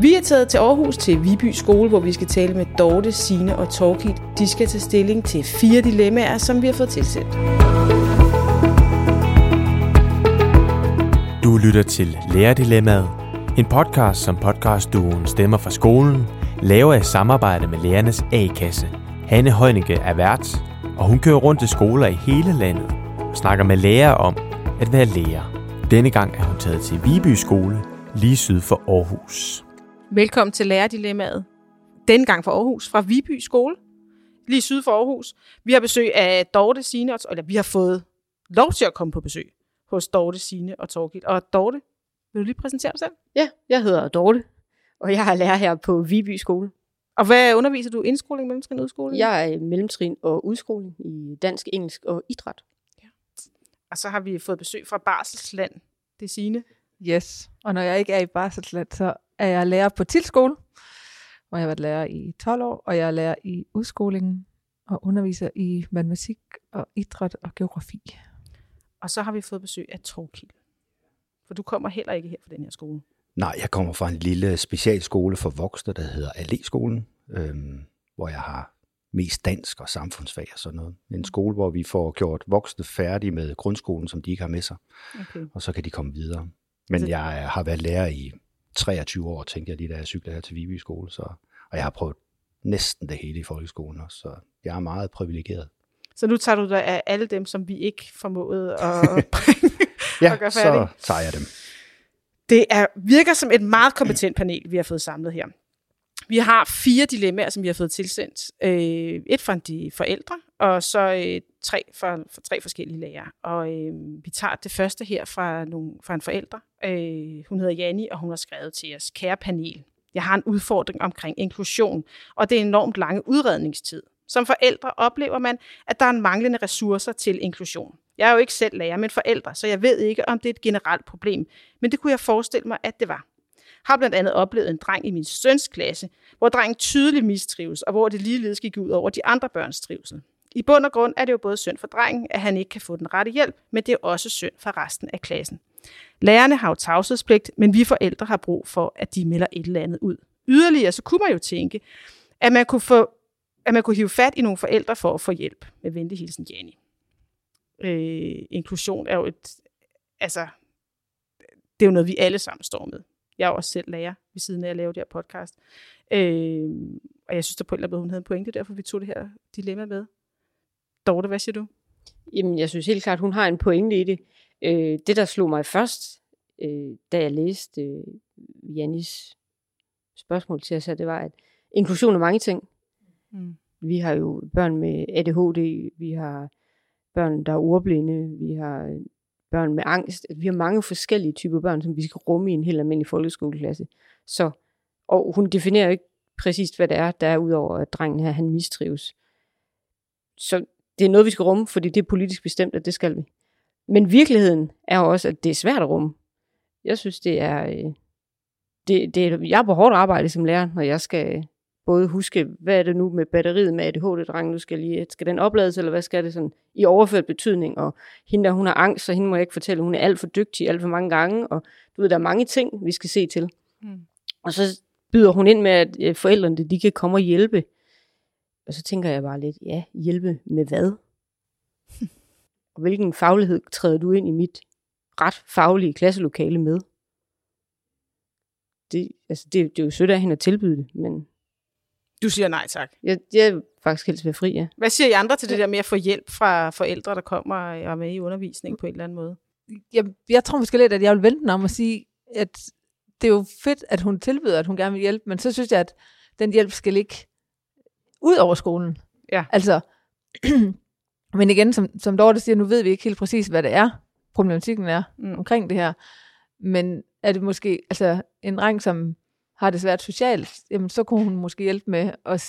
Vi er taget til Aarhus til Viby Skole, hvor vi skal tale med Dorte, Sine og Torkild. De skal tage stilling til fire dilemmaer, som vi har fået tilsendt. Du lytter til Lærerdilemmaet, en podcast som podcastduen Stemmer fra skolen, laver i samarbejde med lærernes A-kasse. Hanne Heunicke er vært, og hun kører rundt til skoler i hele landet og snakker med lærere om at være lærer. Denne gang er hun taget til Viby Skole, lige syd for Aarhus. Velkommen til Lærerdilemmaet. Denne gang fra Aarhus, fra Viby Skole, lige syd for Aarhus. Vi har besøg af Dorte, Signe og eller vi har fået lov til at komme på besøg hos Dorte, Signe og Torgild. Og Dorte, vil du lige præsentere dig selv? Ja, jeg hedder Dorte, og jeg er lærer her på Viby Skole. Og hvad underviser du? Indskoling, mellemtrin, udskoling? Jeg er i mellemtrin og udskoling i dansk, engelsk og idræt. Og så har vi fået besøg fra Barselsland. Det er Signe. Yes, og når jeg ikke er i barselsland, så er jeg lærer på tilskole, hvor jeg har været lærer i 12 år, og jeg er lærer i udskolingen og underviser i matematik og idræt og geografi. Og så har vi fået besøg af Torkild. For du kommer heller ikke her fra den her skole. Nej, jeg kommer fra en lille specialskole for voksne, der hedder Allé-skolen, øhm, hvor jeg har mest dansk og samfundsfag og sådan noget. En skole, hvor vi får gjort voksne færdige med grundskolen, som de ikke har med sig, Okay. og så kan de komme videre. Men Så- jeg har været lærer i 23 år, tænkte jeg lige, da jeg cyklede her til Viby skole, så, og jeg har prøvet næsten det hele i folkeskolen også, så jeg er meget privilegeret. Så nu tager du dig af alle dem, som vi ikke formåede at bringe Ja, og gøre så færdig. tager jeg dem. Det er, virker som et meget kompetent panel, vi har fået samlet her. Vi har fire dilemmaer, som vi har fået tilsendt. Øh, et fra de forældre, og så øh, tre fra, fra tre forskellige lærere. Og øh, vi tager det første her fra, nogle, fra en forælder. Øh, hun hedder Janni, og hun har skrevet til os, kære panel, jeg har en udfordring omkring inklusion, og det er enormt lange udredningstid. Som forældre oplever man, at der er en manglende ressourcer til inklusion. Jeg er jo ikke selv lærer, men forældre, så jeg ved ikke, om det er et generelt problem. Men det kunne jeg forestille mig, at det var. Har blandt andet oplevet en dreng i min søns klasse, hvor drengen tydeligt mistrives, og hvor det ligeledes gik ud over de andre børns trivsel. I bund og grund er det jo både synd for drengen, at han ikke kan få den rette hjælp, men det er også synd for resten af klassen. Lærerne har jo tavshedspligt, men vi forældre har brug for, at de melder et eller andet ud. Yderligere så kunne man jo tænke, at man kunne, få, at man kunne hive fat i nogle forældre for at få hjælp. Med venlig hilsen, Jani. Øh, inklusion er jo et, altså, det er jo noget, vi alle sammen står med. Jeg er også selv lærer, ved siden af at lave det her podcast. Øh, og jeg synes, der på en eller anden måde, hun havde en pointe, derfor vi tog det her dilemma med. Dorte, hvad siger du? Jamen, jeg synes helt klart, hun har en pointe i det. Øh, det, der slog mig først, øh, da jeg læste øh, Jannis spørgsmål til os det var, at inklusion er mange ting. Mm. Vi har jo børn med ADHD, vi har børn, der er ordblinde, vi har børn med angst. Altså, vi har mange forskellige typer børn, som vi skal rumme i en helt almindelig folkeskoleklasse. Så, og hun definerer ikke præcist, hvad det er, der er udover, at drengen her, han mistrives. Så det er noget, vi skal rumme, fordi det er politisk bestemt, at det skal vi. Men virkeligheden er også, at det er svært at rumme. Jeg synes, det er... Øh, det, det jeg er på hårdt arbejde som lærer, når jeg skal både huske, hvad er det nu med batteriet med ADHD-drengen, nu skal lige, skal den oplades, eller hvad skal det sådan, i overført betydning, og hende der, hun har angst, så hende må jeg ikke fortælle, hun er alt for dygtig alt for mange gange, og du ved, der er mange ting, vi skal se til. Mm. Og så byder hun ind med, at øh, forældrene, de kan komme og hjælpe. Og så tænker jeg bare lidt, ja, hjælpe med hvad? og hvilken faglighed træder du ind i mit ret faglige klasselokale med? Det, altså det, det er jo sødt af hende at tilbyde det, men Du siger nej tak. jeg, jeg faktisk helst være fri, ja. Hvad siger I andre til det der med at få hjælp fra forældre, der kommer og er med i undervisning på en eller anden måde? Jeg, jeg tror måske lidt, at jeg vil vente den om at sige, at det er jo fedt, at hun tilbyder, at hun gerne vil hjælpe, men så synes jeg, at den hjælp skal ligge ud over skolen. Ja. Altså, men igen, som, som Dorte siger, nu ved vi ikke helt præcis, hvad det er, problematikken er mm. omkring det her. Men er det måske, altså en dreng, som har det svært socialt, jamen så kunne hun måske hjælpe med at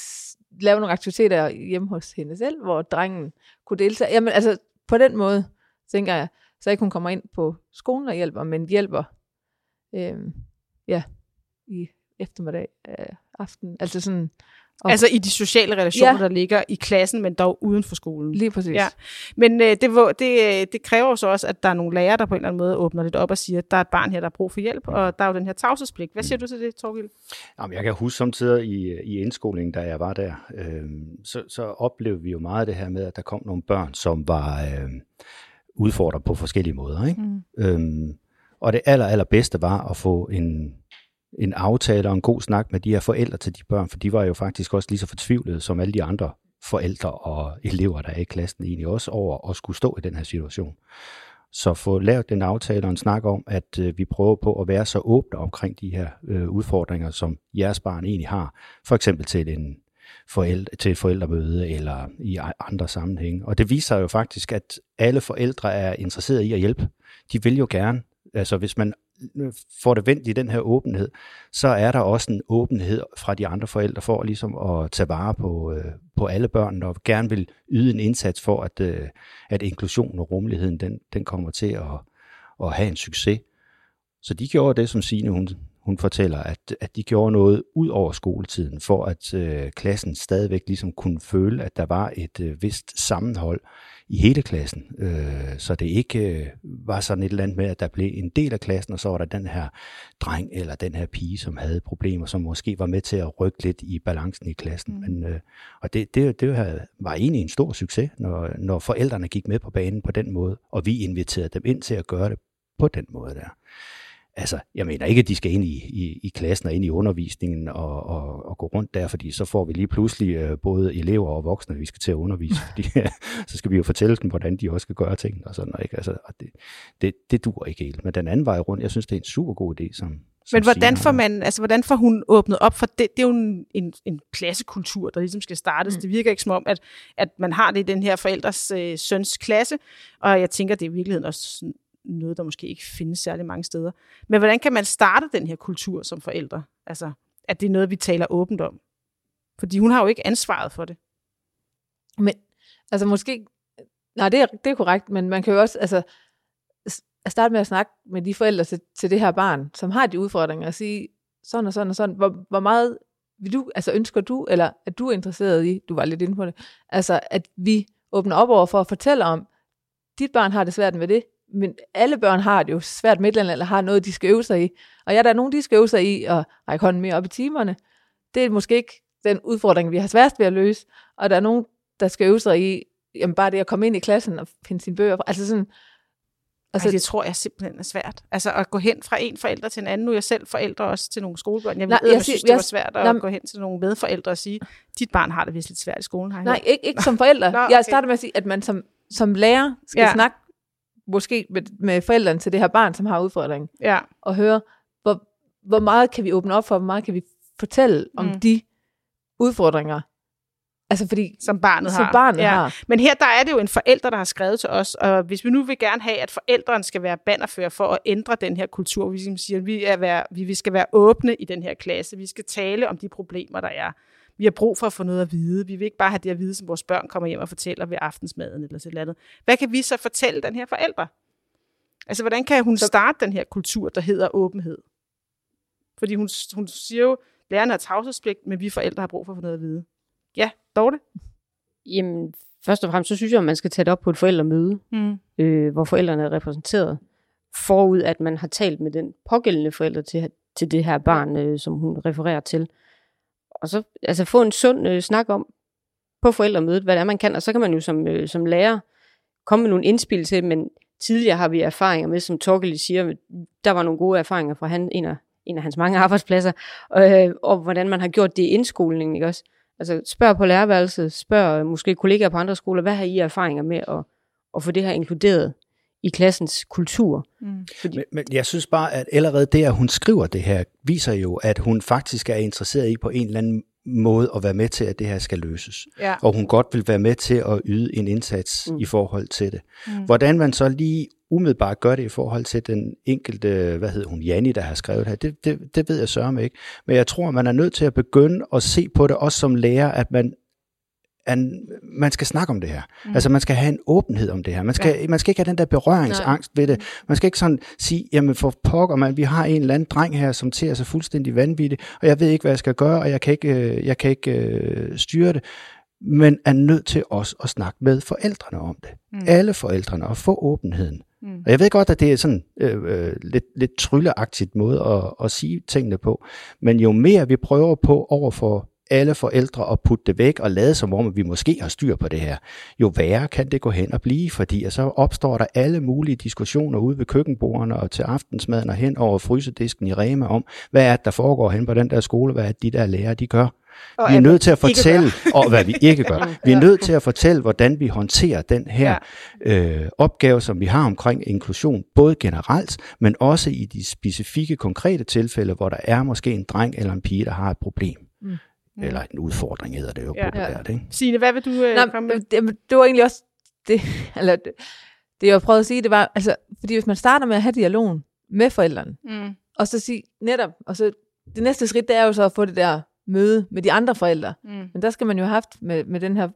lave nogle aktiviteter hjemme hos hende selv, hvor drengen kunne deltage. Jamen altså, på den måde, tænker jeg, så ikke hun kommer ind på skolen og hjælper, men hjælper øhm, ja, i eftermiddag, øh, aften. Altså sådan, og- Altså i de sociale relationer, Ja. der ligger i klassen, men dog uden for skolen. Lige præcis. Ja. Men øh, det, det, øh, det kræver jo så også, at der er nogle lærere, der på en eller anden måde åbner lidt op og siger, at der er et barn her, der har brug for hjælp, og der er jo den her tavshedspligt. Hvad siger du til det, Torgild? Jamen, jeg kan huske samtidig i, i indskolingen, da jeg var der, øh, så, så oplevede vi jo meget det her med, at der kom nogle børn, som var øh, udfordret på forskellige måder. Ikke? Mm. Øhm, og det aller, allerbedste var at få en, en aftale og en god snak med de her forældre til de børn, for de var jo faktisk også lige så fortvivlede som alle de andre forældre og elever, der er i klassen egentlig også over at skulle stå i den her situation. Så få lavet den aftale og en snak om, at øh, vi prøver på at være så åbne omkring de her øh, udfordringer, som jeres barn egentlig har. For eksempel til en forældre, til et forældremøde eller i andre sammenhænge. Og det viser jo faktisk, at alle forældre er interesserede i at hjælpe. De vil jo gerne. Altså hvis man får det vendt i den her åbenhed, så er der også en åbenhed fra de andre forældre for ligesom at tage vare på, øh, på alle børn og gerne vil yde en indsats for, at, øh, at inklusion og rummeligheden, den, den kommer til at, at have en succes. Så de gjorde det, som Signe hun, hun fortæller, at, at de gjorde noget ud over skoletiden, for at øh, klassen stadigvæk ligesom kunne føle, at der var et øh, vist sammenhold i hele klassen. Øh, så det ikke øh, var sådan et eller andet med, at der blev en del af klassen, og så var der den her dreng eller den her pige, som havde problemer, som måske var med til at rykke lidt i balancen i klassen. Mm. Men, øh, og det, det, det var egentlig en stor succes, når, når forældrene gik med på banen på den måde, og vi inviterede dem ind til at gøre det på den måde der. Altså, jeg mener ikke, at de skal ind i, i, i klassen og ind i undervisningen og, og, og gå rundt der, fordi så får vi lige pludselig øh, både elever og voksne, vi skal til at undervise, fordi så skal vi jo fortælle dem, hvordan de også skal gøre tingene og sådan noget. Ikke? Altså, og det, det, det dur ikke helt. Men den anden vej rundt, jeg synes, det er en super god idé, som, som Men hvordan får, man, altså, hvordan får hun åbnet op for det? Det er jo en, en, en klassekultur, der ligesom skal startes. Mm. Det virker ikke som om, at, at man har det i den her forældres øh, søns klasse, og jeg tænker, det er i virkeligheden også noget, der måske ikke findes særlig mange steder. Men hvordan kan man starte den her kultur som forældre? Altså, at det er noget, vi taler åbent om. Fordi hun har jo ikke ansvaret for det. Men altså måske, nej det er, det er korrekt, men man kan jo også altså, at starte med at snakke med de forældre til, til det her barn, som har de udfordringer, og sige sådan og sådan og sådan, hvor, hvor meget vil du, altså ønsker du, eller er du interesseret i, du var lidt inde på det, altså at vi åbner op over for at fortælle om, dit barn har det svært med det, men alle børn har det jo svært med eller eller har noget, de skal øve sig i. Og ja, der er nogen, de skal øve sig i at række hånden mere op i timerne. Det er måske ikke den udfordring, vi har sværest ved at løse. Og der er nogen, der skal øve sig i, jamen bare det at komme ind i klassen og finde sine bøger. Altså sådan, Altså, Ej, det tror jeg simpelthen er svært. Altså at gå hen fra en forælder til en anden. Nu er jeg selv forældre også til nogle skolebørn. Jeg, Nej, ved, jeg jeg synes, det var jeg- svært at nej, gå hen til nogle medforældre og sige, dit barn har det vist lidt svært i skolen. Har jeg Nej, hørt." ikke, ikke som forældre. Nå, okay. Jeg starter med at sige, at man som, som lærer skal ja. snakke måske med, med forældrene til det her barn, som har udfordringen, Ja. og høre, hvor, hvor meget kan vi åbne op for, hvor meget kan vi fortælle om Mm. de udfordringer. Altså fordi, Som barnet som har. barnet ja. har. Men her der er det jo en forælder, der har skrevet til os, og hvis vi nu vil gerne have, at forældrene skal være bannerfører for at ændre den her kultur, vi siger, at vi, er være, vi skal være åbne i den her klasse, vi skal tale om de problemer, der er. Vi har brug for at få noget at vide. Vi vil ikke bare have det at vide, som vores børn kommer hjem og fortæller ved aftensmaden eller sådan noget. Hvad kan vi så fortælle den her forælder? Altså, hvordan kan hun starte den her kultur, der hedder åbenhed? Fordi hun, hun siger jo, lærerne har tavshedspligt, men vi forældre har brug for at få noget at vide. Ja, Dorte? Jamen, først og fremmest, så synes jeg, at man skal tage det op på et forældremøde, Mm. øh, hvor forældrene er repræsenteret, forud at man har talt med den pågældende forælder til, til det her barn, øh, som hun refererer til. Og så altså, få en sund øh, snak om på forældremødet, hvad det er, man kan, og så kan man jo som, øh, som lærer komme med nogle indspil til, men tidligere har vi erfaringer med, som Torkel siger, der var nogle gode erfaringer fra han, en, af, en af hans mange arbejdspladser, øh, og hvordan man har gjort det i indskolingen, ikke også? Altså spørg på lærerværelset, spørg øh, måske kollegaer på andre skoler, hvad har I erfaringer med at, at få det her inkluderet i klassens kultur? Mm. Fordi, Men, men jeg synes bare, at allerede det, at hun skriver det her, viser jo, at hun faktisk er interesseret i på en eller anden måde at være med til, at det her skal løses. Ja. Og hun godt vil være med til at yde en indsats mm. i forhold til det. Mm. Hvordan man så lige umiddelbart gør det i forhold til den enkelte, hvad hedder hun, Janni, der har skrevet her, det, det, det ved jeg sørge ikke. Men jeg tror, man er nødt til at begynde at se på det også som lærer, at man at man skal snakke om det her. Mm. Altså man skal have en åbenhed om det her. Man skal, ja. man skal ikke have den der berøringsangst Nej. ved det. Man skal ikke sådan sige, jamen for pokker man, vi har en eller anden dreng her, som ser sig fuldstændig vanvittig, og jeg ved ikke, hvad jeg skal gøre, og jeg kan ikke, øh, jeg kan ikke uh, styre det men er nødt til også at snakke med forældrene om det. Mm. Alle forældrene, og få åbenheden. Mm. Og jeg ved godt, at det er sådan øh, øh, lidt, lidt trylleagtigt måde at, at sige tingene på, men jo mere vi prøver på over for alle forældre at putte det væk og lade som om, at vi måske har styr på det her, jo værre kan det gå hen og blive, fordi så opstår der alle mulige diskussioner ude ved køkkenbordene og til aftensmaden og hen over frysedisken i Rema om, hvad er det, der foregår hen på den der skole, hvad er det, de der lærer, de gør. Og vi er nødt til at fortælle, og hvad vi ikke gør. Vi er nødt til at fortælle, hvordan vi håndterer den her øh, opgave, som vi har omkring inklusion, både generelt, men også i de specifikke, konkrete tilfælde, hvor der er måske en dreng eller en pige, der har et problem. Mm. Eller en udfordring hedder det jo ja. populært. Ikke? Signe, hvad vil du øh, Nå, komme med? Det, det var egentlig også det, eller det, det jeg prøvede at sige, det var, altså, fordi hvis man starter med at have dialogen med forældrene, mm. og så sige netop, og så det næste skridt, det er jo så at få det der møde med de andre forældre. Mm. Men der skal man jo have haft med, med den her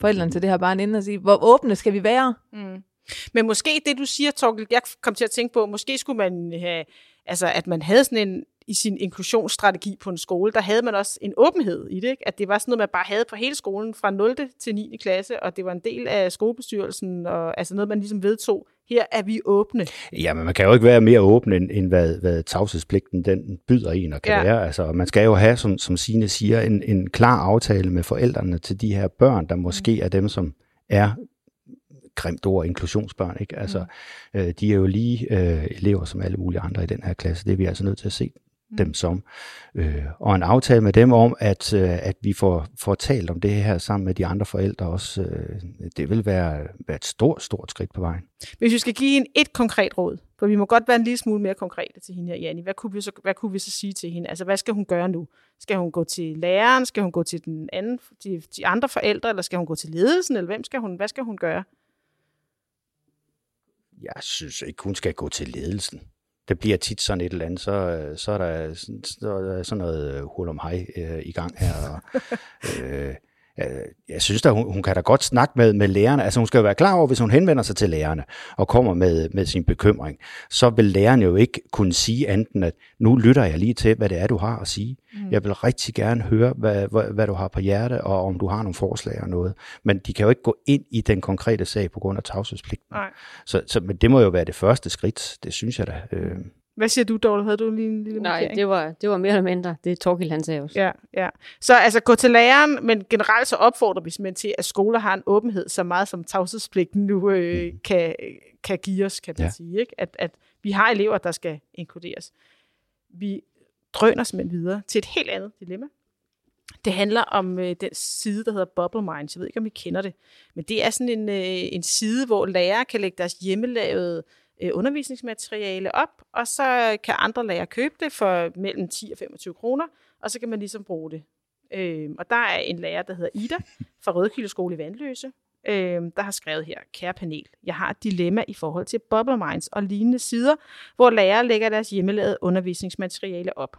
forældrene til det her barn inden og sige, hvor åbne skal vi være? Mm. Men måske det, du siger, Torkel, jeg kom til at tænke på, måske skulle man have, altså at man havde sådan en, i sin inklusionsstrategi på en skole, der havde man også en åbenhed i det, ikke? at det var sådan noget, man bare havde på hele skolen fra 0. til 9. klasse, og det var en del af skolebestyrelsen, og altså noget, man ligesom vedtog, her er vi åbne. Ja, men man kan jo ikke være mere åben, end, end hvad, hvad tavshedspligten den byder en og kan ja. være. Altså, man skal jo have, som, som Signe siger, en, en klar aftale med forældrene til de her børn, der måske er dem, som er grimt ord, inklusionsbørn. Ikke? Altså, mm. øh, de er jo lige øh, elever som alle mulige andre i den her klasse. Det er vi altså nødt til at se mm. Dem som. Øh, og en aftale med dem om, at, øh, at vi får, får talt om det her sammen med de andre forældre også. Øh, det vil være, være et stort, stort skridt på vejen. Hvis vi skal give en et konkret råd, for vi må godt være en lille smule mere konkrete til hende her, Janni. Hvad kunne vi så, hvad kunne vi så sige til hende? Altså, hvad skal hun gøre nu? Skal hun gå til læreren? Skal hun gå til den anden, de, de andre forældre? Eller skal hun gå til ledelsen? Eller hvem skal hun, hvad skal hun gøre? Jeg synes ikke, hun skal gå til ledelsen det bliver tit sådan et eller andet, så, så, er, der, så er der sådan noget hul om hej øh, i gang her. Og, øh, jeg synes da, hun, hun kan da godt snakke med, med lærerne. Altså hun skal jo være klar over, hvis hun henvender sig til lærerne og kommer med, med sin bekymring, så vil læreren jo ikke kunne sige enten, at nu lytter jeg lige til, hvad det er, du har at sige. Mm. Jeg vil rigtig gerne høre, hvad, hvad, hvad du har på hjerte, og om du har nogle forslag og noget. Men de kan jo ikke gå ind i den konkrete sag på grund af tavshedspligten. Så, så, men det må jo være det første skridt, det synes jeg da. Øh. Hvad siger du, Dorte? Havde du lige en lille Nej, det var, det var mere eller mindre. Det er Torgild, han sagde også. Ja, ja. Så altså gå til læreren, men generelt så opfordrer vi simpelthen til, at skoler har en åbenhed, så meget som tavshedspligten nu øh, kan, kan give os, kan man ja. sige. Ikke? At, at vi har elever, der skal inkluderes. Vi drøner simpelthen videre til et helt andet dilemma. Det handler om øh, den side, der hedder Bubble Minds. Jeg ved ikke, om I kender det. Men det er sådan en, øh, en side, hvor lærere kan lægge deres hjemmelavede øh, undervisningsmateriale op, og så kan andre lærere købe det for mellem 10 og 25 kroner, og så kan man ligesom bruge det. Øh, og der er en lærer, der hedder Ida fra Rødkilde Skole i Vandløse, øh, der har skrevet her, kære panel, jeg har et dilemma i forhold til Bubble Minds og lignende sider, hvor lærere lægger deres hjemmelavede undervisningsmateriale op.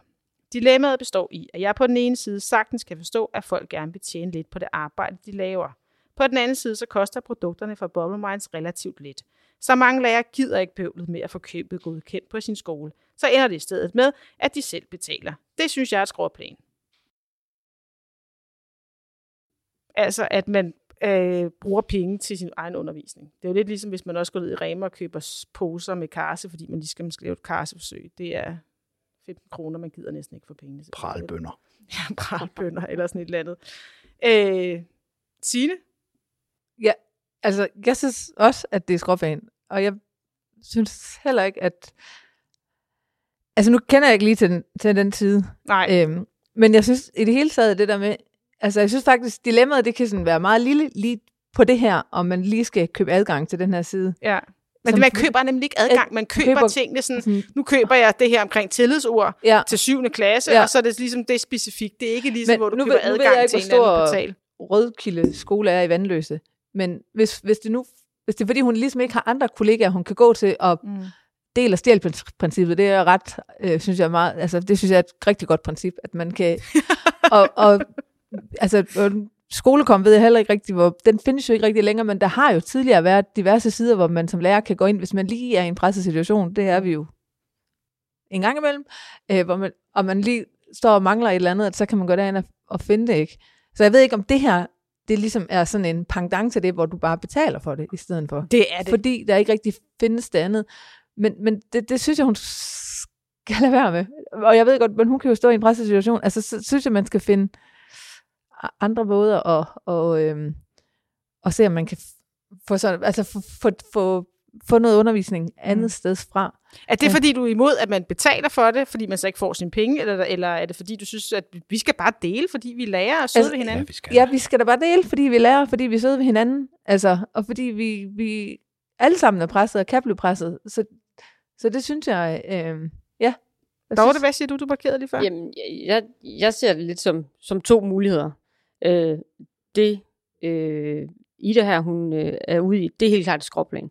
Dilemmaet består i, at jeg på den ene side sagtens kan forstå, at folk gerne vil tjene lidt på det arbejde, de laver. På den anden side, så koster produkterne fra Bubble Minds relativt lidt. Så mange lærere gider ikke bøvlet med at få købet godkendt på sin skole. Så ender det i stedet med, at de selv betaler. Det synes jeg er et skråplan. Altså, at man øh, bruger penge til sin egen undervisning. Det er jo lidt ligesom, hvis man også går ned i Rema og køber poser med karse, fordi man lige skal lave et karseforsøg. Det er 15 kroner, man gider næsten ikke for pengene. Pralbønder. Ja, pralbønder eller sådan et eller andet. Øh, Signe? Altså, jeg synes også, at det er skråfan. Og jeg synes heller ikke, at... Altså, nu kender jeg ikke lige til den, til den side. Nej. Øhm, men jeg synes i det hele taget, det der med... Altså, jeg synes faktisk, dilemmaet, det kan sådan være meget lille lige på det her, om man lige skal købe adgang til den her side. Ja. Men som, man køber nemlig ikke adgang, man køber, køber tingene sådan, nu køber jeg det her omkring tillidsord ja. til 7. klasse, ja. og så er det ligesom det er specifikt. Det er ikke ligesom, Men hvor du køber ved, adgang ikke, til en anden portal. Rødkilde skole er i Vandløse. Men hvis, hvis, det nu, hvis det er fordi, hun ligesom ikke har andre kollegaer, hun kan gå til og mm. del og stjæl princippet, det er ret, øh, synes jeg meget, altså det synes jeg er et rigtig godt princip, at man kan, og, og altså, skolekom ved jeg heller ikke rigtig, hvor, den findes jo ikke rigtig længere, men der har jo tidligere været diverse sider, hvor man som lærer kan gå ind, hvis man lige er i en presset situation. Det er vi jo en gang imellem, øh, hvor man, og man lige står og mangler et eller andet, at så kan man gå derind og, og finde det ikke. Så jeg ved ikke, om det her, det ligesom er sådan en pendant til det, hvor du bare betaler for det i stedet for. Det er det. Fordi der ikke rigtig findes det andet. Men, men det, det synes jeg, hun skal lade være med. Og jeg ved godt, men hun kan jo stå i en pressesituation. Altså, så synes jeg, man skal finde andre måder at, og, øhm, og se, om man kan få, sådan, altså få, få, få, få noget undervisning andet mm. sted fra. Er det, fordi du er imod, at man betaler for det, fordi man så ikke får sine penge, eller, eller er det, fordi du synes, at vi skal bare dele, fordi vi lærer og søde altså, ved hinanden? Ja, vi skal. Ja, vi skal da bare dele, fordi vi lærer, fordi vi er søde ved hinanden. Altså, og fordi vi, vi alle sammen er presset og kan blive presset. Så, så det synes jeg, øh, ja. Jeg Dorte, hvad siger du? Du parkerede lige før. Jamen, jeg, jeg ser det lidt som, som to muligheder. Øh, det øh, Ida her, hun øh, er ude i, det er helt klart et skråplan. øh,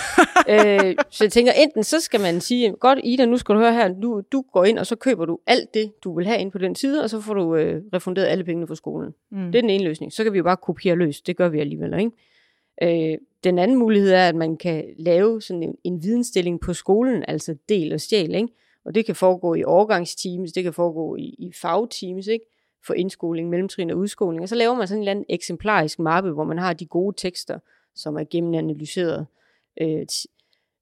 så jeg tænker, enten så skal man sige, godt Ida, nu skal du høre her, du, du går ind, og så køber du alt det, du vil have ind på den side, og så får du øh, refunderet alle pengene fra skolen. Mm. Det er den ene løsning. Så kan vi jo bare kopiere løs. Det gør vi alligevel, ikke? Øh, den anden mulighed er, at man kan lave sådan en, en vidensstilling på skolen, altså del og stjæl, ikke? Og det kan foregå i overgangsteams, det kan foregå i, i fagteams, ikke? For indskoling, mellemtrin og udskoling. Og så laver man sådan en eller anden eksemplarisk mappe, hvor man har de gode tekster, som er gennemanalyseret. Øh,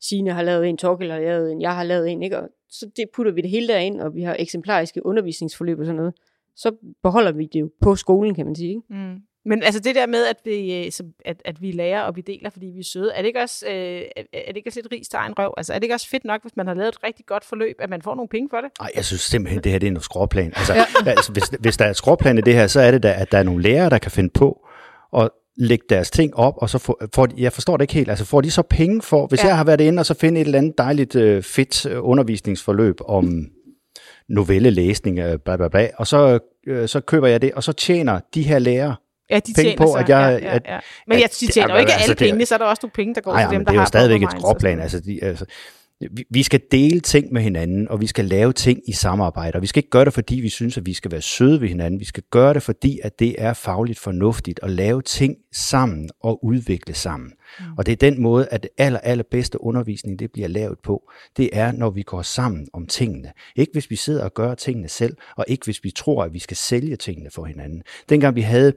Signe har lavet en, Torkel har lavet en, jeg har lavet en, ikke? Og så det putter vi det hele derind, og vi har eksemplariske undervisningsforløb og sådan noget. Så beholder vi det jo på skolen, kan man sige, ikke? Mm. Men altså det der med, at vi, øh, at, at vi lærer og vi deler, fordi vi er søde, er det ikke også, øh, er det ikke også lidt rig egen røv? Altså er det ikke også fedt nok, hvis man har lavet et rigtig godt forløb, at man får nogle penge for det? Nej, jeg synes simpelthen, det her det er en skråplan. Altså, ja. altså hvis, hvis der er et skråplan i det her, så er det da, at der er nogle lærere, der kan finde på at lægge deres ting op, og så får, får de, jeg forstår det ikke helt, altså får de så penge for, hvis ja. jeg har været inde og så finde et eller andet dejligt øh, fedt øh, undervisningsforløb om novellelæsning, øh, bla bla bla, og så, øh, så køber jeg det, og så tjener de her lærere Ja, de penge på, sig. at jeg... Ja, ja, ja. Men jeg, de tjener jo ikke altså, alle pengene, så er der også nogle penge, der går nej, til dem, der har det er jo stadigvæk et skråplan. Altså, de, altså, vi, vi skal dele ting med hinanden, og vi skal lave ting i samarbejde. Og vi skal ikke gøre det, fordi vi synes, at vi skal være søde ved hinanden. Vi skal gøre det, fordi at det er fagligt fornuftigt at lave ting sammen og udvikle sammen. Mm. Og det er den måde, at det aller, allerbedste undervisning, det bliver lavet på. Det er, når vi går sammen om tingene. Ikke hvis vi sidder og gør tingene selv, og ikke hvis vi tror, at vi skal sælge tingene for hinanden. Dengang vi havde,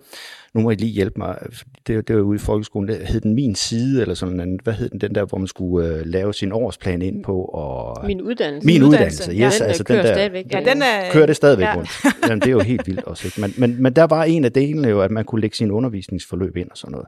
nu må I lige hjælpe mig, det, det var ude i folkeskolen, det hed den Min Side, eller sådan en, hvad hed den, den der, hvor man skulle øh, lave sin årsplan ind på? Og, min uddannelse. Min uddannelse, yes. Ja, den altså, kører den der, stadigvæk. Ja, den er, kører det stadigvæk ja. rundt. Jamen, det er jo helt vildt også. Ikke? Men, men, men der var en af delene jo, at man kunne lægge sin undervisningsforløb ind og sådan noget.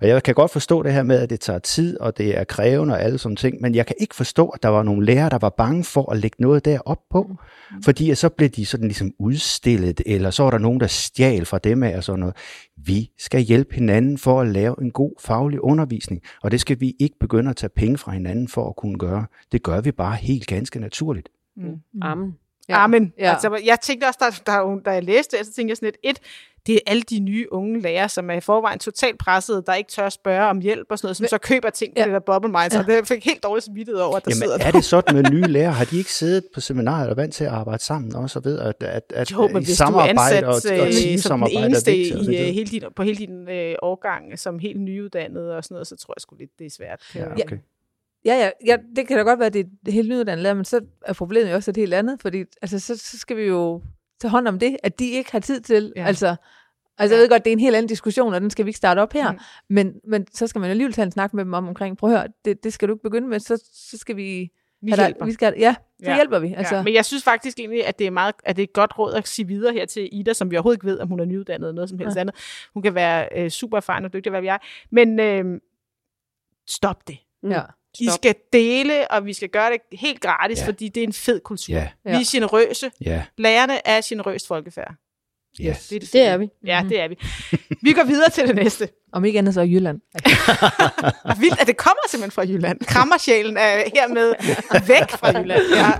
Og jeg kan godt forstå det her med, at det tager tid, og det er krævende og alle sådan ting, men jeg kan ikke forstå, at der var nogle lærere, der var bange for at lægge noget der op på, mm. fordi så blev de sådan ligesom udstillet, eller så var der nogen, der stjal fra dem af og sådan noget. Vi skal hjælpe hinanden for at lave en god faglig undervisning, og det skal vi ikke begynde at tage penge fra hinanden for at kunne gøre. Det gør vi bare helt ganske naturligt. Mm. Amen. Ja. Amen. Ja. Altså, jeg tænkte også, da, da, da jeg læste det, så tænkte jeg sådan lidt, et, det er alle de nye unge lærere, som er i forvejen totalt presset, der ikke tør at spørge om hjælp og sådan noget, som så køber ting på ja. det der bubble minds, ja. og det fik helt dårligt samvittighed over, at der Jamen, sidder er det sådan med nye lærere? Har de ikke siddet på seminariet og vant til at arbejde sammen også, og ved at, at, at jo, men samarbejde du er ansat og, og øh, den eneste vigtigt, i, uh, hele din, på hele din øh, årgang, som helt nyuddannet og sådan noget, så tror jeg sgu lidt, det er svært. Ja, okay. Ja, ja, ja, det kan da godt være, at det er helt nyuddannet lærer, men så er problemet jo også et helt andet, fordi altså, så, så skal vi jo tage hånd om det, at de ikke har tid til, ja. altså, altså jeg ved godt, det er en helt anden diskussion, og den skal vi ikke starte op her, mm. men, men så skal man alligevel tage en snak med dem om omkring, prøv at høre, det, det skal du ikke begynde med, så, så skal vi... Vi hjælper. Der, vi skal, ja, så ja. hjælper vi. Altså. Ja. Men jeg synes faktisk egentlig, at det er meget, at det er et godt råd at sige videre her til Ida, som vi overhovedet ikke ved, om hun er nyuddannet eller noget som helst ja. andet. Hun kan være øh, super erfaren og dygtig, hvad vi er. Men øh, stop det. Ja. I skal dele, og vi skal gøre det helt gratis, ja. fordi det er en fed kultur. Ja. Vi er generøse. Ja. Lærerne er generøst folkefærd. Ja. Det er, det, det er vi. Ja, det er vi. Vi går videre til det næste. Om ikke andet så i Jylland. Vildt, at det kommer simpelthen fra Jylland. Krammersjælen er hermed væk fra Jylland. Ja.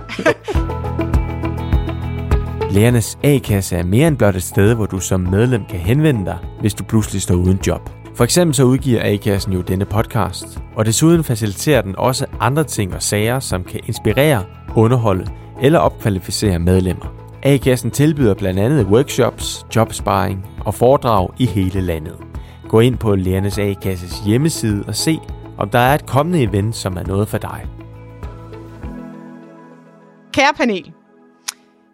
Lærernes A-kasse er mere end blot et sted, hvor du som medlem kan henvende dig, hvis du pludselig står uden job. For eksempel så udgiver A-kassen jo denne podcast, og desuden faciliterer den også andre ting og sager, som kan inspirere, underholde eller opkvalificere medlemmer. A-kassen tilbyder blandt andet workshops, jobsparing og foredrag i hele landet. Gå ind på Lærernes A-kasses hjemmeside og se, om der er et kommende event, som er noget for dig. Kære panel,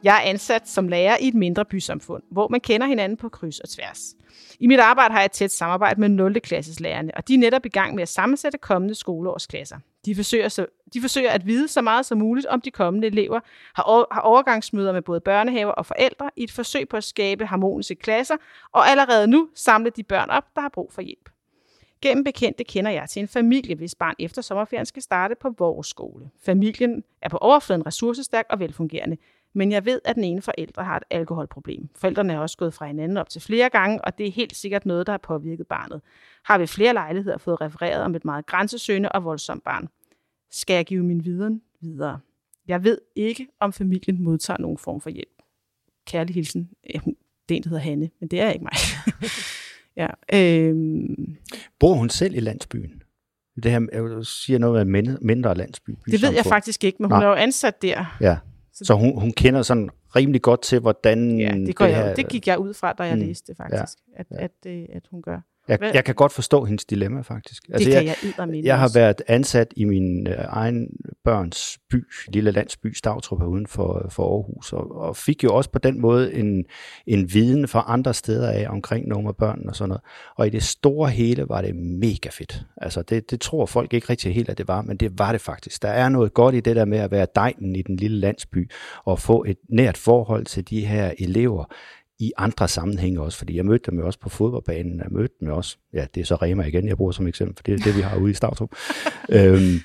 jeg er ansat som lærer i et mindre bysamfund, hvor man kender hinanden på kryds og tværs. I mit arbejde har jeg et tæt samarbejde med 0. klasseslærerne, og de er netop i gang med at sammensætte kommende skoleårsklasser. De forsøger, så, de forsøger at vide så meget som muligt om de kommende elever, har, over, har overgangsmøder med både børnehaver og forældre i et forsøg på at skabe harmoniske klasser, og allerede nu samle de børn op, der har brug for hjælp. Gennem bekendte kender jeg til en familie, hvis barn efter sommerferien skal starte på vores skole. Familien er på overfladen ressourcestærk og velfungerende, men jeg ved, at den ene forælder har et alkoholproblem. Forældrene er også gået fra hinanden op til flere gange, og det er helt sikkert noget, der har påvirket barnet. Har ved flere lejligheder fået refereret om et meget grænsesøgende og voldsomt barn. Skal jeg give min viden videre? Jeg ved ikke, om familien modtager nogen form for hjælp. Kærlig hilsen. Det er en, der hedder Hanne, men det er ikke mig. ja, øhm, Bor hun selv i landsbyen? Det her jeg siger noget med mindre, landsby. det ved jeg faktisk ikke, men hun Nej. er jo ansat der. Ja, så hun, hun kender sådan rimelig godt til, hvordan Ja, det, går det jeg, her... jo- det gik jeg ud fra, da jeg Mm, læste faktisk, at, ja. at, øh, at hun gør. Jeg, hvad- jeg kan godt forstå hendes dilemma, faktisk. Det kan jeg, jeg jeg har været ansat i min øh, egen børns by, lille landsby Stavtrup her uden for, for Aarhus, og, og fik jo også på den måde en, en viden fra andre steder af omkring nogle af børnene og sådan noget. Og i det store hele var det mega fedt. Altså det, det tror folk ikke rigtig helt, at det var, men det var det faktisk. Der er noget godt i det der med at være degnen i den lille landsby og få et nært forhold til de her elever i andre sammenhænge også, fordi jeg mødte dem jo også på fodboldbanen, jeg mødte dem jo også, ja, det er så Rema igen, jeg bruger som eksempel, for det er det, vi har ude i Stavtrup. øhm,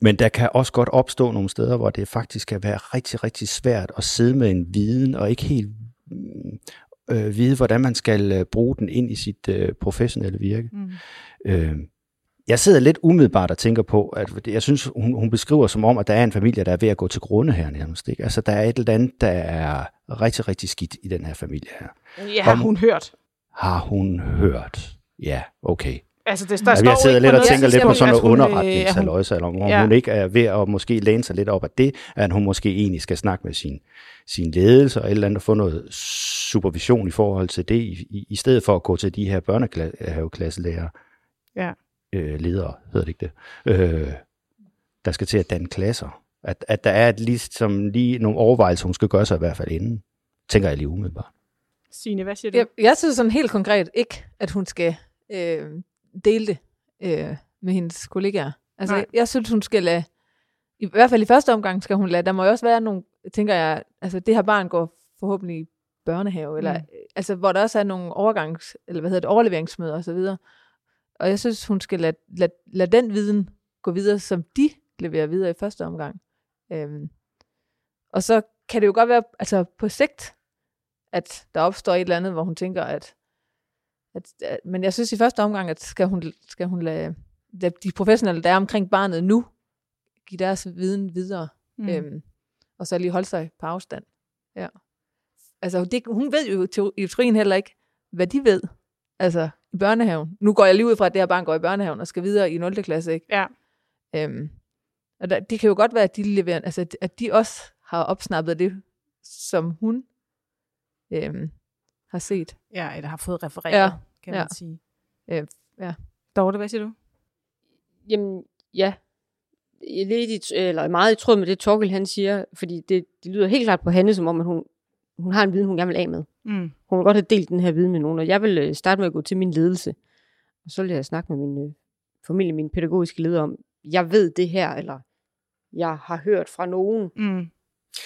men der kan også godt opstå nogle steder, hvor det faktisk kan være rigtig, rigtig svært at sidde med en viden, og ikke helt øh, vide, hvordan man skal øh, bruge den ind i sit øh, professionelle virke. Mm. Øh, jeg sidder lidt umiddelbart og tænker på, at jeg synes, hun, hun beskriver som om, at der er en familie, der er ved at gå til grunde her nærmest. Ikke? Altså, der er et eller andet, der er rigtig, rigtig skidt i den her familie her. Ja, har hun hørt. Har hun hørt? Ja, okay. Altså, det, der Ja, jeg sidder lidt og tænker lidt på sådan noget hun, øh, at hun- underretningshaløjse, eller om Ja. hun ikke er ved at måske læne sig lidt op af det, at hun måske egentlig skal snakke med sin, sin ledelse og et eller andet og få noget supervision i forhold til det, i, i, i stedet for at gå til de her børnehaveklasselærer, Ja. Øh, ledere, hedder det ikke det, øh, der skal til at danne klasser. At, at der er et, ligesom lige nogle overvejelser, hun skal gøre sig i hvert fald inden, tænker jeg lige umiddelbart. Signe, hvad siger du? Jeg, jeg synes sådan helt konkret ikke, at hun skal øh, dele det øh, med hendes kollegaer. Altså, Nej. jeg, jeg synes, hun skal lade, i hvert fald i første omgang skal hun lade, der må jo også være nogle, tænker jeg, altså det her barn går forhåbentlig i børnehave, eller, Mm. altså hvor der også er nogle overgangs, eller hvad hedder det, overleveringsmøder osv. Og, jeg synes, hun skal lade, lade, lade den viden gå videre, som de leverer videre i første omgang. Øhm, og så kan det jo godt være, altså på sigt, at der opstår et eller andet, hvor hun tænker, at, at, at men jeg synes i første omgang, at skal hun, skal hun lade, lade de professionelle, der er omkring barnet nu, give deres viden videre, Mm. øhm, og så lige holde sig på afstand. Ja. Altså, det, hun ved jo i teorien heller ikke, hvad de ved, altså i børnehaven. Nu går jeg lige ud fra, at det her barn går i børnehaven og skal videre i 0. klasse, ikke? Ja. Øhm, og der, det kan jo godt være, at de, leverer, altså, at de også har opsnappet det, som hun øhm, har set. Ja, eller har fået refereret, Ja, kan ja. man sige. Øh, ja. Dorte, hvad siger du? Jamen, ja. Jeg Lidt i, eller meget i tråd med det, Torkel han siger, fordi det, det lyder helt klart på Hanne, som om, at hun, hun har en viden, hun gerne vil af med. Mm. Hun vil godt have delt den her viden med nogen, og jeg vil øh, starte med at gå til min ledelse. Og så vil jeg snakke med min øh, familie, min pædagogiske leder om, jeg ved det her, eller jeg har hørt fra nogen Mm.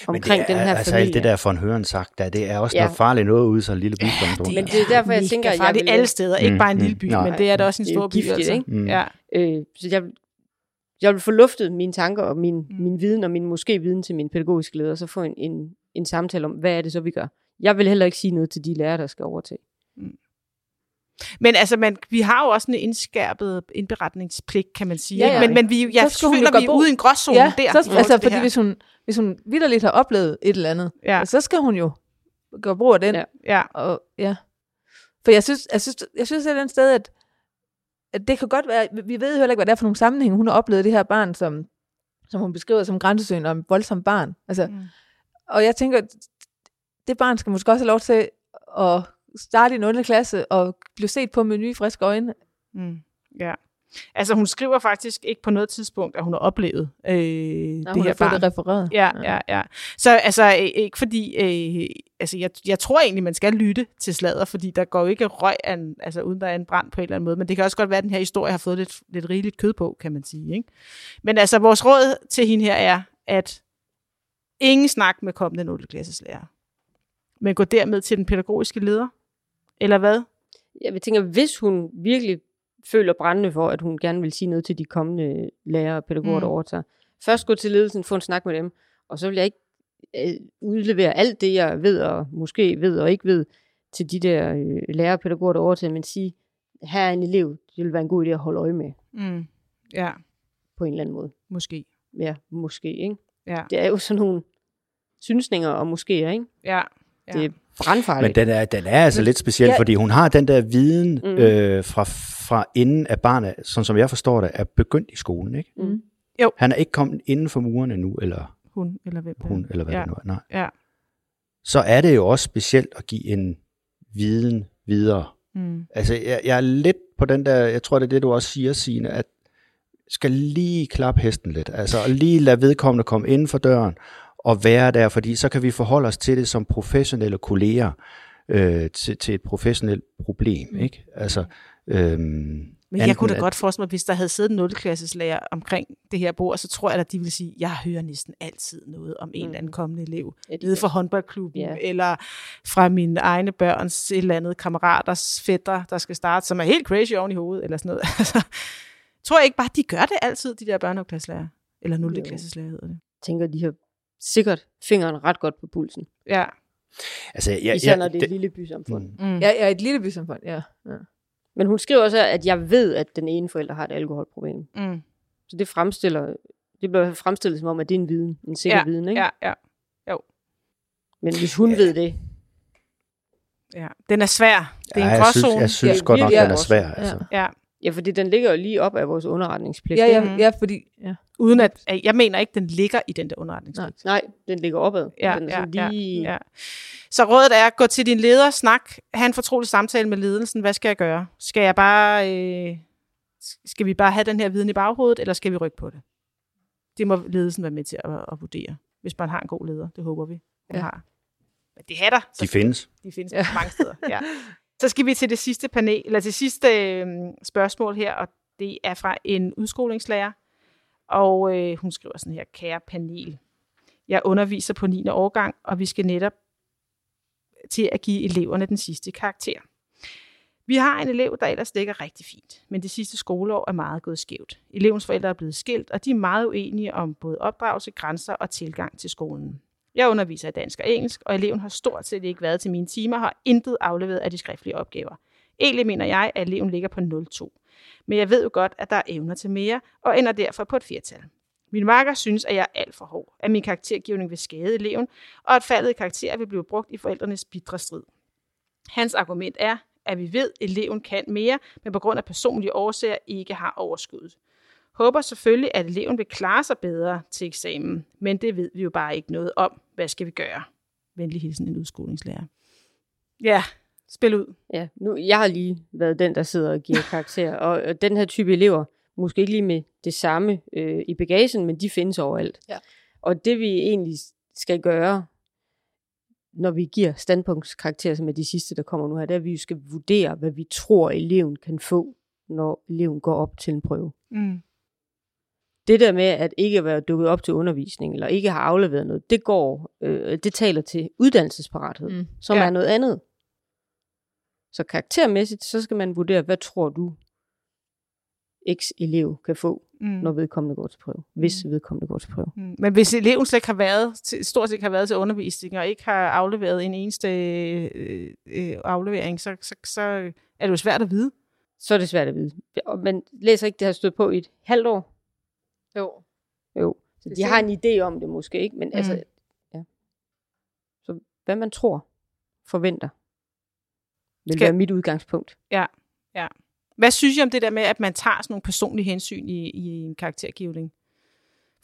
omkring det er, den her altså familie. alt det der for en høren sagt, der, det er også Ja. noget farligt noget ude i sådan en lille by. som det Men det er derfor, jeg tænker, at jeg vil- alle steder, ikke Mm, bare en mm, lille by, nej. men det er da også en Det er stor by. giftigt, altså. ikke? Mm. Ja. Øh, så jeg, jeg vil få luftet mine tanker og min, Mm. mm. min viden og min måske viden til min pædagogiske leder, og så få en, en, en samtale om, hvad er det så, vi gør. Jeg vil heller ikke sige noget til de lærere, der skal overtage. Men altså, man, vi har jo også en indskærpet indberetningspligt, kan man sige. Ja, ja. Men, men vi, jeg Så føler, vi er ude i en gråzone ja, der. så, altså, fordi hvis hun, hvis hun vidderligt har oplevet et eller andet, Ja, så skal hun jo gøre brug af den. Ja. ja. Og, ja. For jeg synes, jeg synes, jeg synes et eller andet sted, at, at det kan godt være, vi ved jo heller ikke, hvad det er for nogle sammenhænge, hun har oplevet det her barn, som, som hun beskriver som grænsesøgende og voldsomt barn. Altså, Mm. Og jeg tænker, det barn skal måske også have lov til at starte i en 8. klasse og blive set på med nye, friske øjne. Mm. Ja. Altså, hun skriver faktisk ikke på noget tidspunkt, at hun har oplevet øh, Når det hun her har fået barn. det refereret. Ja, ja, ja. Så altså, øh, ikke fordi, øh, altså jeg, jeg tror egentlig, man skal lytte til sladder, fordi der går jo ikke røg, an, altså uden der er en brand på en eller anden måde, men det kan også godt være, at den her historie har fået lidt, lidt rigeligt kød på, kan man sige. Ikke? Men altså, vores råd til hende her er, at ingen snak med kommende 0. klasses lærer, men gå dermed til den pædagogiske leder, eller hvad? Jeg vil tænke, hvis hun virkelig føler brændende for, at hun gerne vil sige noget til de kommende lærere og pædagoger, mm. der overtager. Først gå til ledelsen, få en snak med dem, og så vil jeg ikke øh, udlevere alt det, jeg ved og måske ved og ikke ved, til de der øh, lærere og pædagoger, der overtager, men sige, her er en elev, det vil være en god idé at holde øje med, Mm. Ja, på en eller anden måde. måske. Ja, måske, ikke? Ja, Det er jo sådan nogle synsninger og måske, ikke? ja. ja. Det er brandfarligt. Men den er, den er altså lidt speciel, Ja. fordi hun har den der viden Mm. øh, fra, fra inden af barnet, sådan som jeg forstår det, er begyndt i skolen. Ikke? Mm. Han er ikke kommet inden for muren endnu, eller Hun, eller hvem det hun, eller hvad ja. det nu er. Nej. Ja. Så er det jo også specielt at give en viden videre. Mm. Altså, jeg, jeg er lidt på den der, jeg tror, det er det, du også siger, Signe, at skal lige klappe hesten lidt. Altså, og lige lade vedkommende komme inden for døren og være der, fordi så kan vi forholde os til det som professionelle kolleger øh, til, til et professionelt problem, ikke? Altså, øhm, Men jeg kunne da godt forestille mig, hvis der havde siddet en 0. klasses lærer omkring det her bord, så tror jeg, at de ville sige, jeg hører næsten altid noget om en eller anden kommende elev. Nede fra håndboldklubben, Ja. eller fra mine egne børns et eller andet kammeraters fætter, der skal starte, som er helt crazy oven i hovedet, eller sådan noget. Tror jeg ikke bare, de gør det altid, de der børneopklasselærer. Eller 0. Jo. klasses lærer hedder det. tænker, de har sikkert fingeren ret godt på pulsen. Ja. altså, Ja, jeg, Især jeg, når det er et lille bysamfund. Mm. Mm. Ja, ja, et lille bysamfund, ja. ja. Men hun skriver også, at jeg ved, at den ene forælder har et alkoholproblem. Mm. Så det fremstiller, det bliver fremstillet som om, at det er en viden, en sikker Ja, viden, ikke? Ja, ja, Men hvis hun ved det, ja. Den er svær. Det er ja, en jeg synes, gråzone. jeg synes Ja, godt nok, den er svær. Ja. Altså. Ja. ja, fordi den ligger jo lige op af vores underretningspligt. Ja, ja, ja, fordi... Ja. Uden at, jeg mener ikke, den ligger i den der underretningspligt. Nej, den ligger opad. Ja, den er ja, lige... ja, ja. Så rådet er, gå til din leder, snak, have en fortrolig samtale med ledelsen. Hvad skal jeg gøre? Skal jeg bare, øh, skal vi bare have den her viden i baghovedet, eller skal vi rykke på det? Det må ledelsen være med til at, at vurdere, hvis man har en god leder. Det håber vi, man Ja. har. Men det er der. De findes. de findes Ja. ja. mange steder. Ja. Så skal vi til det sidste panel, eller til sidste øh, spørgsmål her, og det er fra en udskolingslærer. Og øh, hun skriver sådan her, kære panel. Jeg underviser på 9. årgang, og vi skal netop til at give eleverne den sidste karakter. Vi har en elev, der ellers ligger rigtig fint, men det sidste skoleår er meget gået skævt. Elevens forældre er blevet skilt, og de er meget uenige om både opdragelse, grænser og tilgang til skolen. Jeg underviser i dansk og engelsk, og eleven har stort set ikke været til mine timer og har intet afleveret af de skriftlige opgaver. Egentlig mener jeg, at eleven ligger på 0,2. Men jeg ved jo godt, at der er evner til mere, og ender derfor på et firtal. Min marker synes, at jeg er alt for hård, at min karaktergivning vil skade eleven, og at faldet i karakter vil blive brugt i forældrenes bidre strid. Hans argument er, at vi ved, at eleven kan mere, men på grund af personlige årsager ikke har overskuddet. Håber selvfølgelig, at eleven vil klare sig bedre til eksamen, men det ved vi jo bare ikke noget om. Hvad skal vi gøre? Venlig hilsen en udskolingslærer. Ja, spil ud. Ja, nu, jeg har lige været den, der sidder og giver karakter, og, og den her type elever, måske ikke lige med det samme øh, i bagagen, men de findes overalt. Ja. Og det vi egentlig skal gøre, når vi giver standpunktskarakterer, som er de sidste, der kommer nu her, det er, at vi skal vurdere, hvad vi tror, eleven kan få, når eleven går op til en prøve. Mm. Det der med, at ikke være dukket op til undervisning, eller ikke har afleveret noget, det går, øh, det taler til uddannelsesparathed, mm. Mm. som Ja. er noget andet. Så karaktermæssigt, så skal man vurdere, hvad tror du, X-elev kan få, Mm. når vedkommende går til prøve. Hvis vedkommende går til prøve. Mm. Men hvis eleven slet ikke har været til, stort set har været til undervisning, og ikke har afleveret en eneste øh, øh, aflevering, så, så, så er det jo svært at vide. Så er det svært at vide. Og man læser ikke, det har stået på i et halvt år. Jo. Jo. Så Det de har en idé om det måske, ikke? Men mm. altså, ja. Så hvad man tror, forventer, vil Skal- være mit udgangspunkt. Hvad synes I om det der med, at man tager sådan nogle personlige hensyn i, i en karaktergivning?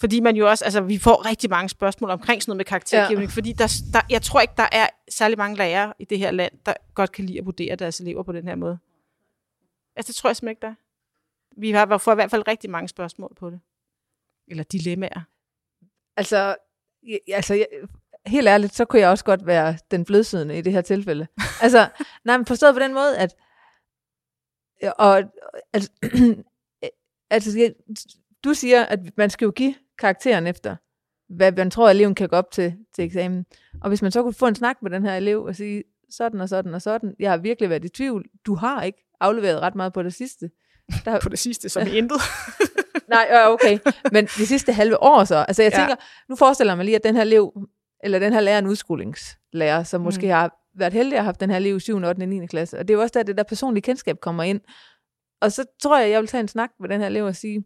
Fordi man jo også, altså vi får rigtig mange spørgsmål omkring sådan noget med karaktergivning, ja. fordi der, der, jeg tror ikke, der er særlig mange lærere i det her land, der godt kan lide at vurdere deres elever på den her måde. Altså det tror jeg simpelthen ikke, der er. Vi har får i hvert fald rigtig mange spørgsmål på det. Eller dilemmaer. Altså, ja, altså jeg, helt ærligt, så kunne jeg også godt være den blødsødende i det her tilfælde. altså, nej, men forstået på den måde, at og, altså, altså, du siger, at man skal jo give karakteren efter, hvad man tror, at eleven kan gå op til, til eksamen. Og hvis man så kunne få en snak med den her elev og sige, sådan og sådan og sådan, jeg har virkelig været i tvivl, du har ikke afleveret ret meget på det sidste. Der... på det sidste, som intet. Nej, ja, okay. Men de sidste halve år så. Altså jeg ja. tænker, nu forestiller mig lige, at den her elev, eller den her lærer en udskolingslærer, som mm. måske har været heldig at have haft den her elev i 7., 8. og 9. klasse. Og det er jo også der, det der personlige kendskab kommer ind. Og så tror jeg, jeg vil tage en snak med den her elev og sige,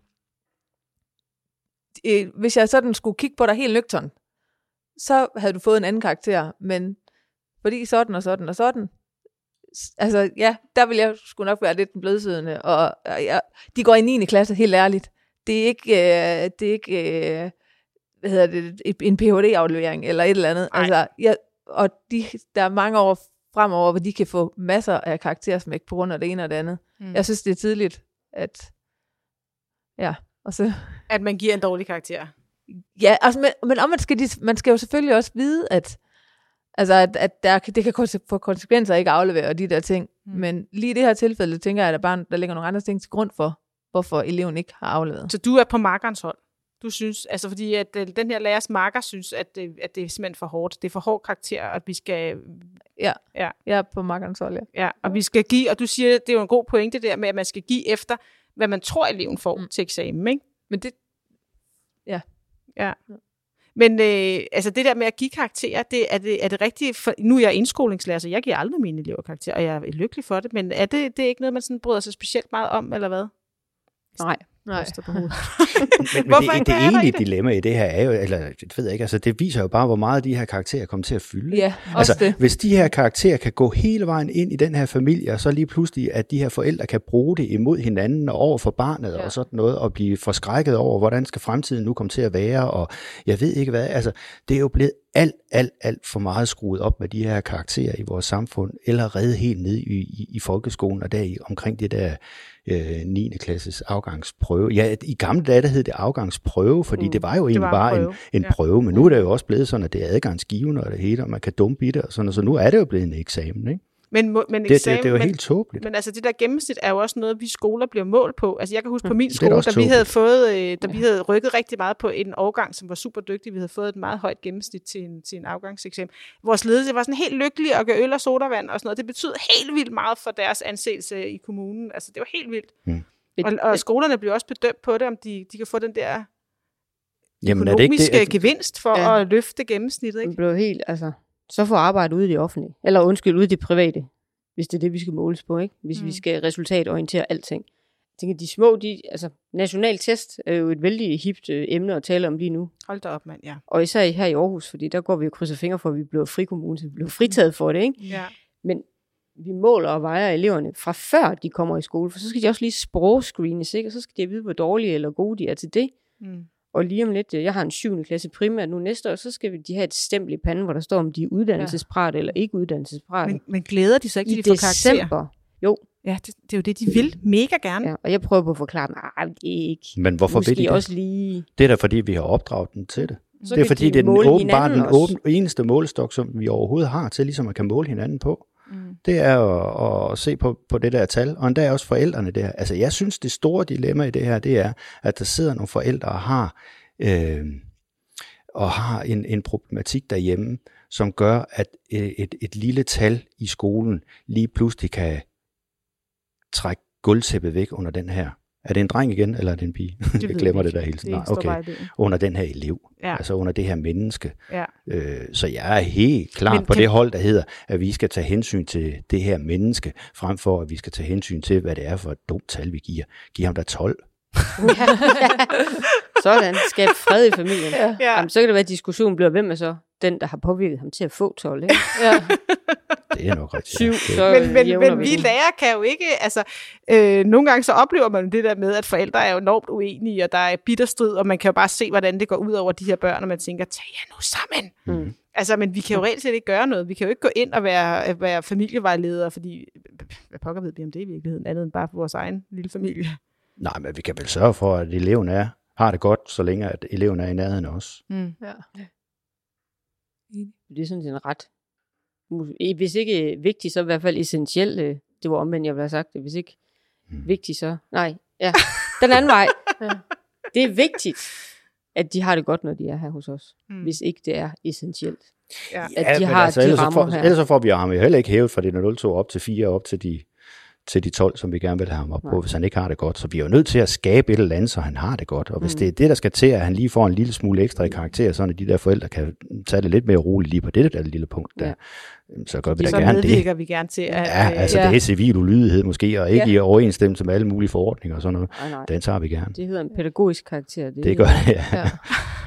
øh, hvis jeg sådan skulle kigge på dig helt nøgtern, så havde du fået en anden karakter, men fordi sådan og sådan og sådan, altså ja, der vil jeg sgu nok være lidt den blødsødende, og ja, de går i 9. klasse, helt ærligt. Det er ikke, øh, det er ikke øh, hvad hedder det, en Ph.D.-aflevering eller et eller andet. Ej. Altså, ja, og de, der er mange år fremover, hvor de kan få masser af karaktersmæk på grund af det ene og det andet. Mm. Jeg synes, det er tidligt, at ja, og så... At man giver en dårlig karakter. Ja, altså, men, men om man skal, de, man skal jo selvfølgelig også vide, at, altså, at, at der, det kan få konsekvenser at ikke aflevere og de der ting. Mm. Men lige i det her tilfælde, tænker jeg, at der, bare, der ligger nogle andre ting til grund for, hvorfor eleven ikke har afleveret. Så du er på markerens hold? Du synes, altså fordi at øh, den her lærers marker synes, at det, at det er simpelthen for hårdt. Det er for hård karakter, at vi skal... Ja, ja. jeg er på markerens hold, ja. ja. og vi skal give, og du siger, det er jo en god pointe der med, at man skal give efter, hvad man tror, eleven får mm. til eksamen, ikke? Men det... Ja. Ja. Men øh, altså det der med at give karakterer, det, er, det, er det rigtigt? For, nu er jeg indskolingslærer, så jeg giver aldrig mine elever karakterer, og jeg er lykkelig for det, men er det, det er ikke noget, man sådan bryder sig specielt meget om, eller hvad? Nej. Nej. På men, men det, det, det egentlige dilemma i det her er jo, eller det ved jeg ikke, altså det viser jo bare, hvor meget de her karakterer kommer til at fylde. Ja, altså, også det. Hvis de her karakterer kan gå hele vejen ind i den her familie, og så lige pludselig, at de her forældre kan bruge det imod hinanden og over for barnet ja. og sådan noget, og blive forskrækket over, hvordan skal fremtiden nu komme til at være, og jeg ved ikke hvad, altså det er jo blevet alt, alt, alt for meget skruet op med de her karakterer i vores samfund, eller reddet helt ned i, i, i folkeskolen, og der i, omkring det der øh, 9. klasses afgangsprøve. Ja, i gamle dage der hed det afgangsprøve, fordi mm. det var jo egentlig var bare en, en ja. prøve, men nu er det jo også blevet sådan, at det er adgangsgivende og det hele, og man kan dumpe i det og sådan, og så nu er det jo blevet en eksamen, ikke? Men, men det, eksamen, det, det er jo men, helt tåbeligt. Men altså det der gennemsnit er jo også noget, vi skoler bliver målt på. Altså jeg kan huske på min skole, da vi havde fået, øh, da vi havde rykket rigtig meget på en årgang, som var super dygtig, vi havde fået et meget højt gennemsnit til en, til en afgangseksamen. Vores ledelse var sådan helt lykkelig at gøre øl og sodavand og sådan noget. Det betød helt vildt meget for deres anseelse i kommunen. Altså det var helt vildt. Mm. Og, og skolerne bliver også bedømt på det, om de, de kan få den der Jamen, økonomiske er det ikke det, at... gevinst for ja. at løfte gennemsnittet. Ikke? Det blev helt, altså, så få arbejde ude i det offentlige. Eller undskyld, ude i det private hvis det er det, vi skal måles på, ikke? hvis mm. vi skal resultatorientere alting. Jeg tænker, de små, de, altså national test er jo et vældig hipt øh, emne at tale om lige nu. Hold da op, mand, ja. Og især her i Aarhus, fordi der går vi jo krydser fingre for, at vi bliver frikommune, så vi bliver fritaget for det, ikke? Ja. Men vi måler og vejer eleverne fra før de kommer i skole, for så skal de også lige sprogscreenes, ikke? Og så skal de vide, hvor dårlige eller gode de er til det. Mm. Og lige om lidt, jeg har en 7. klasse primært nu næste år, så skal de have et stempel i panden, hvor der står, om de er uddannelsesprat ja. eller ikke uddannelsesprat. Men, men glæder de så ikke, I de får december, jo. Ja, det, det, er jo det, de vil mega gerne. Ja, og jeg prøver på at forklare dem, at det er ikke. Men hvorfor vil de det? også lige... Det er da fordi, vi har opdraget dem til det. Så det er fordi, de det er den, åbenbart den åben, eneste målestok, som vi overhovedet har til, ligesom at kan måle hinanden på. Mm. Det er at, at se på, på det der tal, og endda også forældrene der. Altså jeg synes, det store dilemma i det her, det er, at der sidder nogle forældre og har øh, og har en, en problematik derhjemme, som gør, at et, et, et lille tal i skolen lige pludselig kan trække gulvtæppet væk under den her. Er det en dreng igen, eller er det en pige? Det jeg glemmer det der hele tiden. Nej, okay. Under den her elev. Ja. Altså under det her menneske. Ja. Øh, så jeg er helt klar Men på kan... det hold, der hedder, at vi skal tage hensyn til det her menneske, frem for at vi skal tage hensyn til, hvad det er for et dumt tal, vi giver. Giv ham da 12. Sådan, skab fred i familien. Ja. Jamen, så kan det være, at diskussionen bliver, hvem er så den, der har påvirket ham til at få 12, ikke? Ja. det er nok rigtigt. Syv, så men, men, men vi lærere kan jo ikke, altså, øh, nogle gange så oplever man det der med, at forældre er jo enormt uenige, og der er bitterstrid, og man kan jo bare se, hvordan det går ud over de her børn, og man tænker, tag jer nu sammen. Mm. Altså, men vi kan jo reelt set ikke gøre noget. Vi kan jo ikke gå ind og være, være familievejledere, fordi, hvad pokker ved vi om det i virkeligheden, andet end bare for vores egen lille familie. Nej, men vi kan vel sørge for, at eleven er, har det godt, så længe at eleven er i nærheden af os. Mm. Ja. Det er sådan en ret. Hvis ikke vigtigt, så i hvert fald essentielt. øh, Det var omvendt, jeg ville have sagt det. Hvis ikke Mm. vigtigt, så... Nej, ja. Den anden vej. Ja. Det er vigtigt, at de har det godt, når de er her hos os. Mm. Hvis ikke det er essentielt. Ja. At de men har de ellers, så rammer får, her. ellers så får vi ham jo heller ikke hævet fra det 02 op til 4 op til de, til de 12, som vi gerne vil have ham op på, Nej. hvis han ikke har det godt. Så vi er jo nødt til at skabe et eller andet, så han har det godt. Og hvis Mm. det er det, der skal til, at han lige får en lille smule ekstra i karakter, så de der forældre kan tage det lidt mere roligt lige på det der lille punkt, der, Ja. så gør vi da Så gerne det. medvirker vi gerne til, at... Ja, øh, altså Ja. det er civil ulydighed måske, og ikke Ja. i overensstemmelse med alle mulige forordninger og sådan noget. Nej, nej. Den tager vi gerne. Det hedder en pædagogisk karakter. Det, Det gør det, ja. Ja.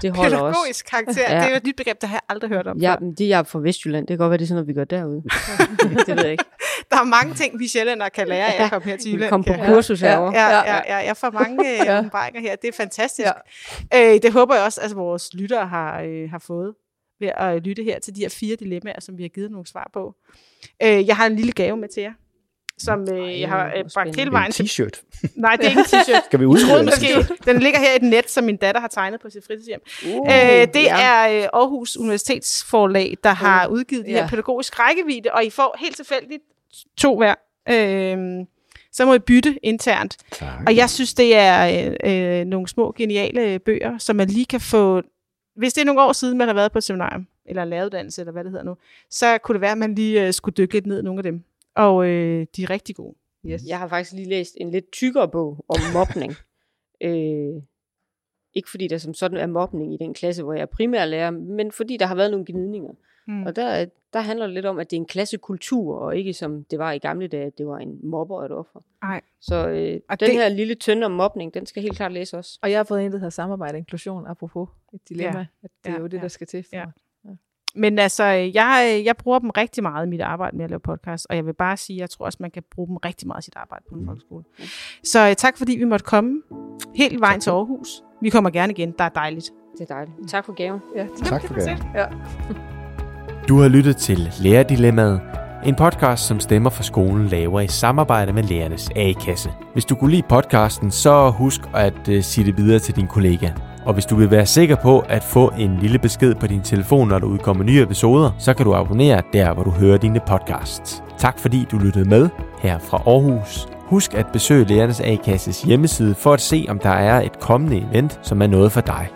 Det holder også. Pædagogisk karakter, Ja. det er jo et nyt begreb, der har jeg aldrig hørt om Ja, men det er jeg fra Vestjylland. Det kan godt være, det er sådan noget, vi gør derude. det ved jeg ikke. Der er mange ting, vi sjældent kan lære af at komme her til Jylland. kom på kursus Ja. herovre. Ja, Ja, ja, ja. ja, jeg får mange øh, Ja. åbenbaringer her. Det er fantastisk. Ja. Øh, det håber jeg også, at vores lyttere har, øh, har fået ved at lytte her til de her fire dilemmaer, som vi har givet nogle svar på. Øh, jeg har en lille gave med til jer, som øh, Ej, jeg har øh, bragt spændende. hele En vejen til. t-shirt. Nej, det er ikke en t-shirt. Skal vi en måske, den ligger her i et net, som min datter har tegnet på sit fritidshjem. Uh, Øh, det ja. er øh, Aarhus Universitetsforlag, der har udgivet de her Ja. pædagogisk rækkevidde, og I får helt tilfældigt to hver. Øh, så må I bytte internt. Tak. Og jeg synes, det er øh, øh, nogle små geniale bøger, som man lige kan få... Hvis det er nogle år siden, man har været på et seminarium, eller en læreruddannelse, eller hvad det hedder nu, så kunne det være, at man lige øh, skulle dykke lidt ned i nogle af dem. Og øh, de er rigtig gode. Yes. Jeg har faktisk lige læst en lidt tykkere bog om mobning. øh, ikke fordi der som sådan er mobning i den klasse, hvor jeg er primærlærer, men fordi der har været nogle gnidninger. Mm. Og der, der handler det lidt om, at det er en klassekultur, og ikke som det var i gamle dage, at det var en mobber og et offer. Nej. Så øh, Og den det- her lille tønde om mobning, den skal helt klart læse også. Og jeg har fået en, der hedder samarbejde og inklusion, apropos et dilemma, Ja. at det er Ja, jo det, ja. der skal til for Ja. ja. Men altså, jeg, jeg bruger dem rigtig meget i mit arbejde med at lave podcast, og jeg vil bare sige, at jeg tror også, man kan bruge dem rigtig meget i sit arbejde på en folkeskole. Så øh, tak fordi vi måtte komme helt vejen til Aarhus. Vi kommer gerne igen. Der er dejligt. Det er dejligt. Tak for gaven. Ja, Tak for det. Du har lyttet til Lærerdilemmaet, en podcast, som Stemmer for skolen laver i samarbejde med Lærernes A-kasse. Hvis du kunne lide podcasten, så husk at øh, sige det videre til din kollega. Og hvis du vil være sikker på at få en lille besked på din telefon, når der udkommer nye episoder, så kan du abonnere der, hvor du hører dine podcasts. Tak fordi du lyttede med her fra Aarhus. Husk at besøge Lærernes A-kasses hjemmeside for at se, om der er et kommende event, som er noget for dig.